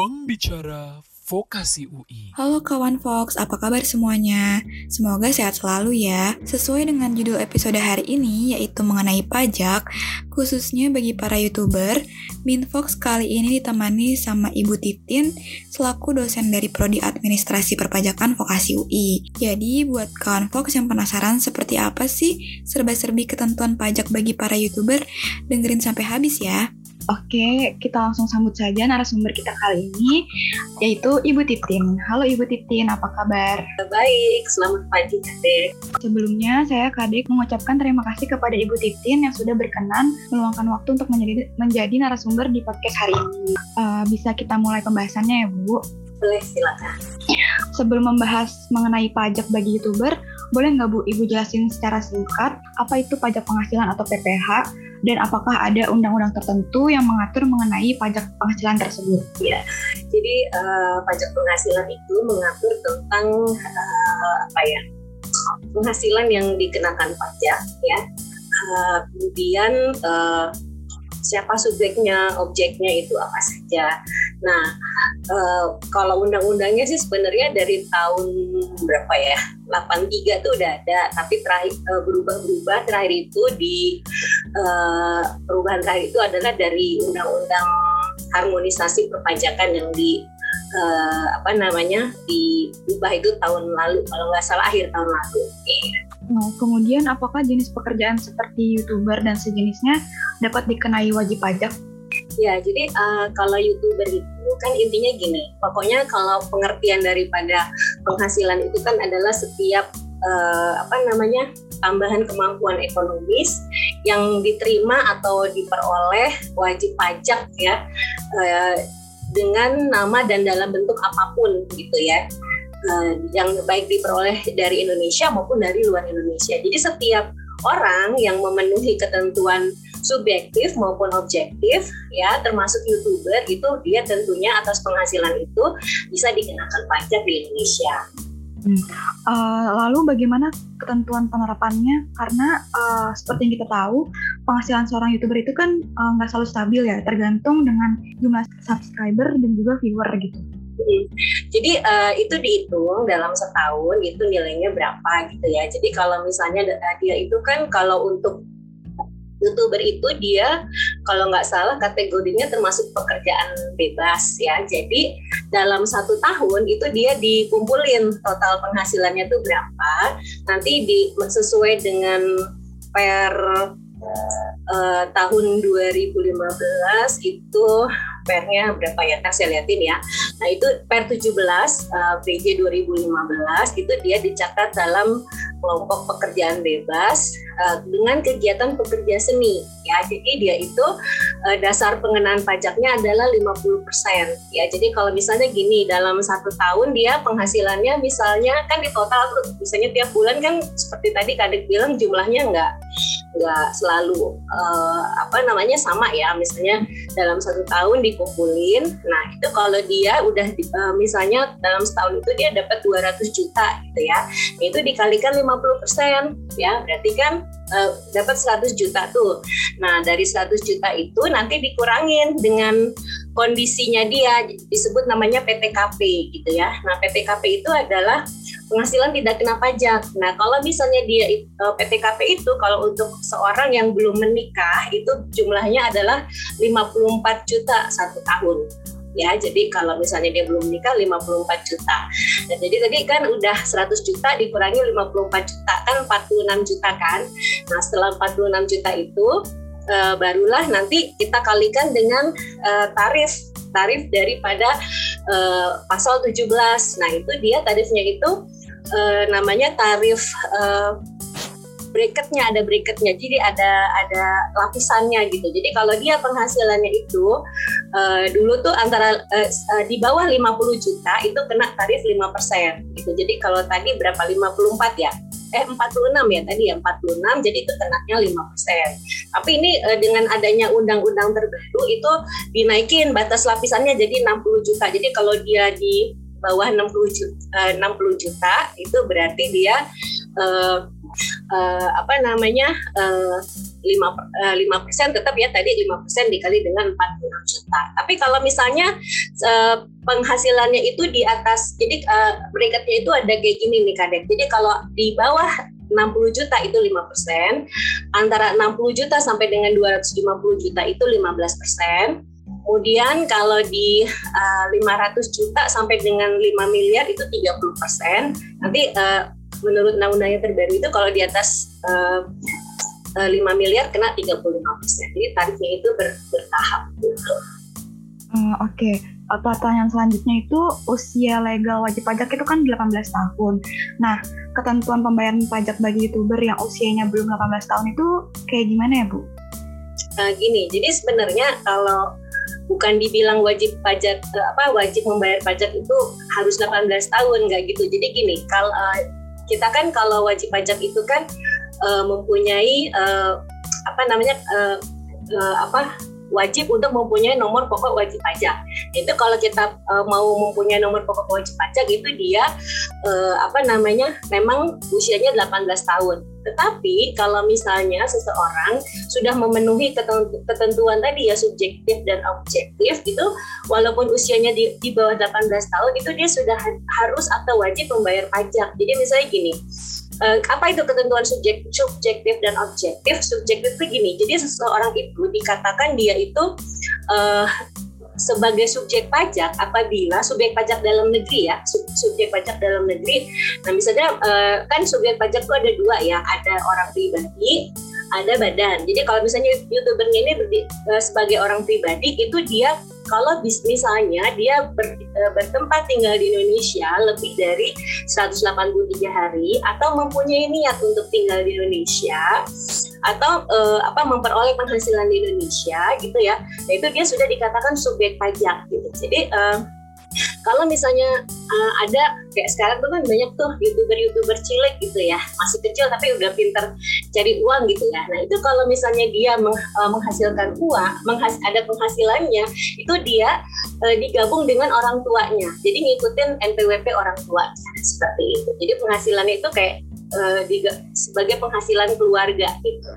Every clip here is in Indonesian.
Ruang Bicara Vokasi UI. Halo kawan Fox, apa kabar semuanya? Semoga sehat selalu ya. Sesuai dengan judul episode hari ini, yaitu mengenai pajak, khususnya bagi para YouTuber, Minfox kali ini ditemani sama Ibu Titin, selaku dosen dari Prodi Administrasi Perpajakan Vokasi UI. Jadi, buat kawan Fox yang penasaran seperti apa sih serba-serbi ketentuan pajak bagi para YouTuber, dengerin sampai habis ya. Oke, kita langsung sambut saja narasumber kita kali ini, yaitu Ibu Titin. Halo Ibu Titin, apa kabar? Baik, selamat pagi Kadek. Sebelumnya, saya Kadek mengucapkan terima kasih kepada Ibu Titin yang sudah berkenan meluangkan waktu untuk menjadi, menjadi narasumber di podcast hari ini. Uh, bisa kita mulai pembahasannya ya Bu? Boleh, silakan. Sebelum membahas mengenai pajak bagi YouTuber, boleh nggak Bu Ibu jelasin secara singkat apa itu pajak penghasilan atau PPH dan apakah ada undang-undang tertentu yang mengatur mengenai pajak penghasilan tersebut? Ya, jadi uh, pajak penghasilan itu mengatur tentang uh, apa ya penghasilan yang dikenakan pajak ya. Uh, kemudian uh, siapa subjeknya, objeknya itu apa saja. Nah, uh, kalau undang-undangnya sih sebenarnya dari tahun berapa ya? 83 tuh udah ada, tapi terakhir uh, berubah-berubah terakhir itu di uh, perubahan terakhir itu adalah dari undang-undang harmonisasi perpajakan yang di uh, apa namanya diubah itu tahun lalu kalau nggak salah akhir tahun lalu. Nah, kemudian apakah jenis pekerjaan seperti youtuber dan sejenisnya dapat dikenai wajib pajak? Ya, jadi uh, kalau youtuber itu kan intinya gini, pokoknya kalau pengertian daripada penghasilan itu kan adalah setiap uh, apa namanya tambahan kemampuan ekonomis yang diterima atau diperoleh wajib pajak ya uh, dengan nama dan dalam bentuk apa pun gitu ya uh, yang baik diperoleh dari Indonesia maupun dari luar Indonesia. Jadi setiap orang yang memenuhi ketentuan subjektif maupun objektif ya termasuk youtuber itu dia tentunya atas penghasilan itu bisa dikenakan pajak di Indonesia. Hmm. Uh, lalu bagaimana ketentuan penerapannya? Karena uh, seperti yang kita tahu penghasilan seorang youtuber itu kan nggak uh, selalu stabil ya, tergantung dengan jumlah subscriber dan juga viewer gitu. Jadi uh, itu dihitung dalam setahun itu nilainya berapa gitu ya. Jadi kalau misalnya dia itu kan kalau untuk youtuber itu dia kalau nggak salah kategorinya termasuk pekerjaan bebas ya. Jadi dalam satu tahun itu dia dikumpulin total penghasilannya itu berapa. Nanti di sesuai dengan per uh, tahun 2015 itu pernya berapa ya? Ntar saya liatin ya. Nah itu per 17 uh, PJ 2015 itu dia dicatat dalam kelompok pekerjaan bebas uh, dengan kegiatan pekerja seni ya. Jadi dia itu uh, dasar pengenaan pajaknya adalah 50%. Ya. Jadi kalau misalnya gini dalam satu tahun dia penghasilannya misalnya kan di total misalnya tiap bulan kan seperti tadi Kadek bilang jumlahnya enggak nggak selalu uh, apa namanya sama ya. Misalnya dalam satu tahun dikumpulin nah itu kalau dia udah uh, misalnya dalam setahun itu dia dapat 200 juta gitu ya. Itu dikalikan 50% ya. Berarti kan uh, dapat 100 juta tuh. Nah dari 100 juta itu nanti dikurangin dengan kondisinya dia disebut namanya PTKP gitu ya nah PTKP itu adalah penghasilan tidak kena pajak. Nah, kalau misalnya dia PTKP itu kalau untuk seorang yang belum menikah itu jumlahnya adalah 54 juta satu tahun. Ya, jadi kalau misalnya dia belum menikah 54 juta. Dan jadi tadi kan udah 100 juta dikurangi 54 juta kan 46 juta kan. Nah, setelah 46 juta itu uh, barulah nanti kita kalikan dengan uh, tarif tarif daripada uh, pasal 17. Nah, itu dia tarifnya itu uh, namanya tarif uh, bracketnya ada bracketnya. Jadi ada ada lapisannya gitu. Jadi kalau dia penghasilannya itu uh, dulu tuh antara uh, di bawah 50 juta itu kena tarif 5% gitu. Jadi kalau tadi berapa? 54 ya eh 46 ya tadi ya 46 jadi itu kenaknya 5%. Tapi ini eh, dengan adanya undang-undang terbaru itu dinaikin batas lapisannya jadi 60 juta. Jadi kalau dia di bawah 60 juta, eh, 60 juta itu berarti dia eh, eh, apa namanya eh, 5 eh, persen tetap ya tadi 5 persen dikali dengan 46 juta. Tapi kalau misalnya eh, penghasilannya itu di atas, jadi eh, berikutnya itu ada kayak gini nih kadek. Jadi kalau di bawah 60 juta itu 5 persen, antara 60 juta sampai dengan 250 juta itu 15 persen. Kemudian kalau di uh, 500 juta sampai dengan 5 miliar itu 30 persen. Nanti uh, menurut undang-undang yang terbaru itu kalau di atas uh, 5 miliar kena 35 persen. Jadi tarifnya itu ber, bertahap. Gitu. Uh, Oke. Okay pertanyaan selanjutnya itu usia legal wajib pajak itu kan 18 tahun. Nah, ketentuan pembayaran pajak bagi youtuber yang usianya belum 18 tahun itu kayak gimana ya Bu? Nah, gini, jadi sebenarnya kalau bukan dibilang wajib pajak eh, apa wajib membayar pajak itu harus 18 tahun nggak gitu. Jadi gini, kalau eh, kita kan kalau wajib pajak itu kan uh, mempunyai uh, apa namanya uh, uh, apa wajib untuk mempunyai nomor pokok wajib pajak. Itu kalau kita uh, mau mempunyai nomor pokok wajib pajak itu dia uh, apa namanya memang usianya 18 tahun. Tetapi kalau misalnya seseorang sudah memenuhi ketentuan tadi ya subjektif dan objektif itu walaupun usianya di, di bawah 18 tahun itu dia sudah harus atau wajib membayar pajak. Jadi misalnya gini, uh, apa itu ketentuan subjek, subjektif dan objektif? Subjektif itu gini, jadi seseorang itu dikatakan dia itu uh, sebagai subjek pajak apabila subjek pajak dalam negeri ya sub, subjek pajak dalam negeri nah misalnya uh, kan subjek pajak itu ada dua ya ada orang pribadi ada badan jadi kalau misalnya youtubernya ini uh, sebagai orang pribadi itu dia kalau misalnya dia ber, e, bertempat tinggal di Indonesia lebih dari 183 hari atau mempunyai niat untuk tinggal di Indonesia atau uh, apa memperoleh penghasilan di Indonesia gitu ya, nah itu dia sudah dikatakan subjek pajak gitu. Jadi uh, kalau misalnya uh, ada kayak sekarang tuh kan banyak tuh youtuber-youtuber cilik gitu ya. Masih kecil tapi udah pinter cari uang gitu ya. Nah itu kalau misalnya dia meng, uh, menghasilkan uang menghas ada penghasilannya itu dia uh, digabung dengan orang tuanya. Jadi ngikutin NPWP orang tua. Seperti itu. Jadi penghasilannya itu kayak uh, sebagai penghasilan keluarga gitu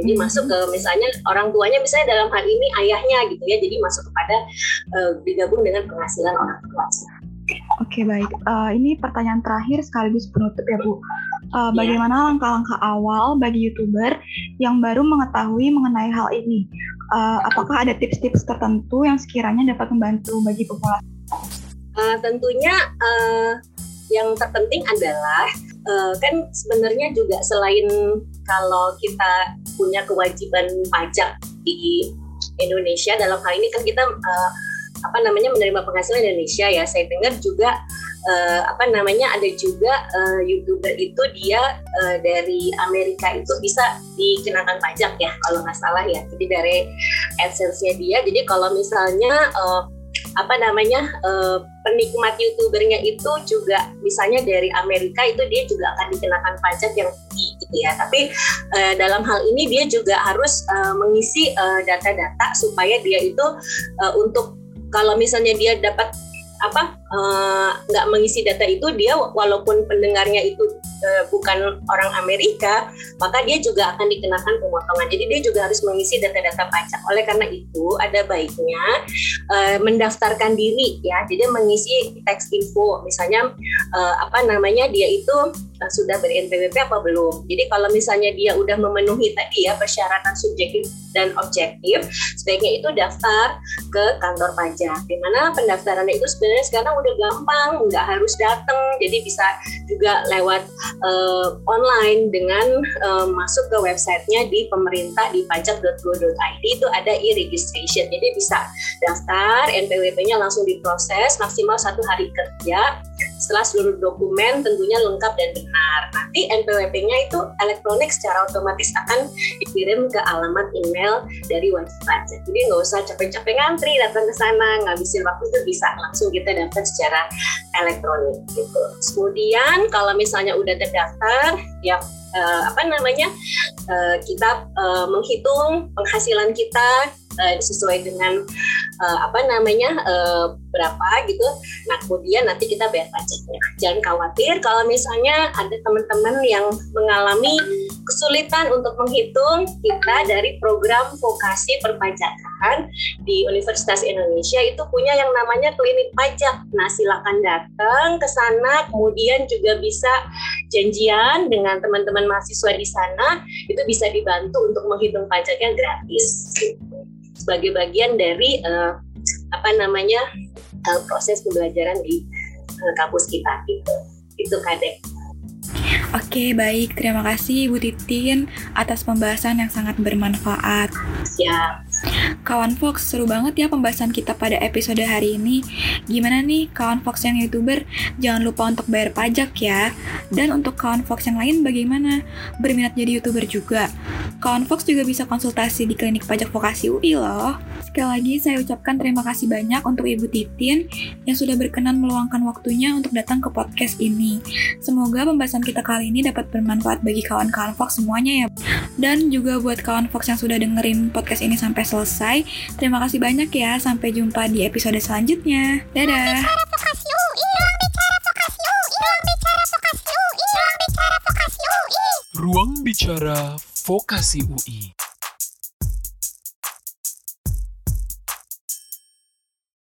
jadi masuk ke misalnya orang tuanya misalnya dalam hal ini ayahnya gitu ya. Jadi masuk kepada uh, digabung dengan penghasilan orang tua. Oke baik, uh, ini pertanyaan terakhir sekaligus penutup ya Bu. Uh, bagaimana langkah-langkah awal bagi youtuber yang baru mengetahui mengenai hal ini? Uh, apakah ada tips-tips tertentu yang sekiranya dapat membantu bagi populasi? Uh, tentunya uh, yang terpenting adalah uh, kan sebenarnya juga selain kalau kita punya kewajiban pajak di Indonesia. Dalam hal ini kan kita uh, apa namanya menerima penghasilan Indonesia ya. Saya dengar juga uh, apa namanya ada juga uh, youtuber itu dia uh, dari Amerika itu bisa dikenakan pajak ya kalau nggak salah ya. Jadi dari adsense-nya dia. Jadi kalau misalnya uh, apa namanya uh, penikmat youtubernya itu juga misalnya dari Amerika itu dia juga akan dikenakan pajak yang tinggi ya tapi uh, dalam hal ini dia juga harus uh, mengisi data-data uh, supaya dia itu uh, untuk kalau misalnya dia dapat apa nggak uh, mengisi data itu dia walaupun pendengarnya itu uh, bukan orang Amerika maka dia juga akan dikenakan pemotongan. Jadi dia juga harus mengisi data-data pajak. Oleh karena itu ada baiknya uh, mendaftarkan diri ya. Jadi mengisi teks info. Misalnya uh, apa namanya dia itu uh, sudah ber-NPWP apa belum? Jadi kalau misalnya dia udah memenuhi tadi ya persyaratan subjektif dan objektif sebaiknya itu daftar ke kantor pajak. Di mana pendaftarannya itu sebenarnya sekarang udah gampang nggak harus datang jadi bisa juga lewat uh, online dengan uh, masuk ke websitenya di pemerintah di pajak.go.id itu ada e-registration. Jadi bisa daftar NPWP-nya langsung diproses maksimal satu hari kerja setelah seluruh dokumen tentunya lengkap dan benar. Nanti NPWP-nya itu elektronik secara otomatis akan dikirim ke alamat email dari wajib pajak. Jadi nggak usah capek-capek ngantri datang ke sana, ngabisin waktu itu bisa langsung kita daftar secara elektronik gitu. Kemudian kalau misalnya udah terdaftar, ya uh, apa namanya uh, kita uh, menghitung penghasilan kita uh, sesuai dengan uh, apa namanya uh, berapa gitu. Nah kemudian nanti kita bayar pajaknya. Jangan khawatir kalau misalnya ada teman-teman yang mengalami kesulitan untuk menghitung, kita dari program vokasi perpajakan di Universitas Indonesia itu punya yang namanya klinik pajak. Nah silakan datang ke sana, kemudian juga bisa janjian dengan teman-teman mahasiswa di sana, itu bisa dibantu untuk menghitung pajaknya gratis. Sebagai bagian dari uh, apa namanya uh, proses pembelajaran di uh, kampus kita gitu. Itu kadek. Oke, baik. Terima kasih Ibu Titin atas pembahasan yang sangat bermanfaat. Siap. Kawan Fox, seru banget ya pembahasan kita pada episode hari ini. Gimana nih kawan Fox yang YouTuber? Jangan lupa untuk bayar pajak ya. Dan untuk kawan Fox yang lain bagaimana? Berminat jadi YouTuber juga? Kawan Fox juga bisa konsultasi di klinik pajak vokasi UI loh. Sekali lagi saya ucapkan terima kasih banyak untuk Ibu Titin yang sudah berkenan meluangkan waktunya untuk datang ke podcast ini. Semoga pembahasan kita kali ini dapat bermanfaat bagi kawan-kawan Fox semuanya ya. Dan juga buat kawan Fox yang sudah dengerin podcast ini sampai selesai. Terima kasih banyak ya. Sampai jumpa di episode selanjutnya. Dadah. Ruang Bicara Vokasi UI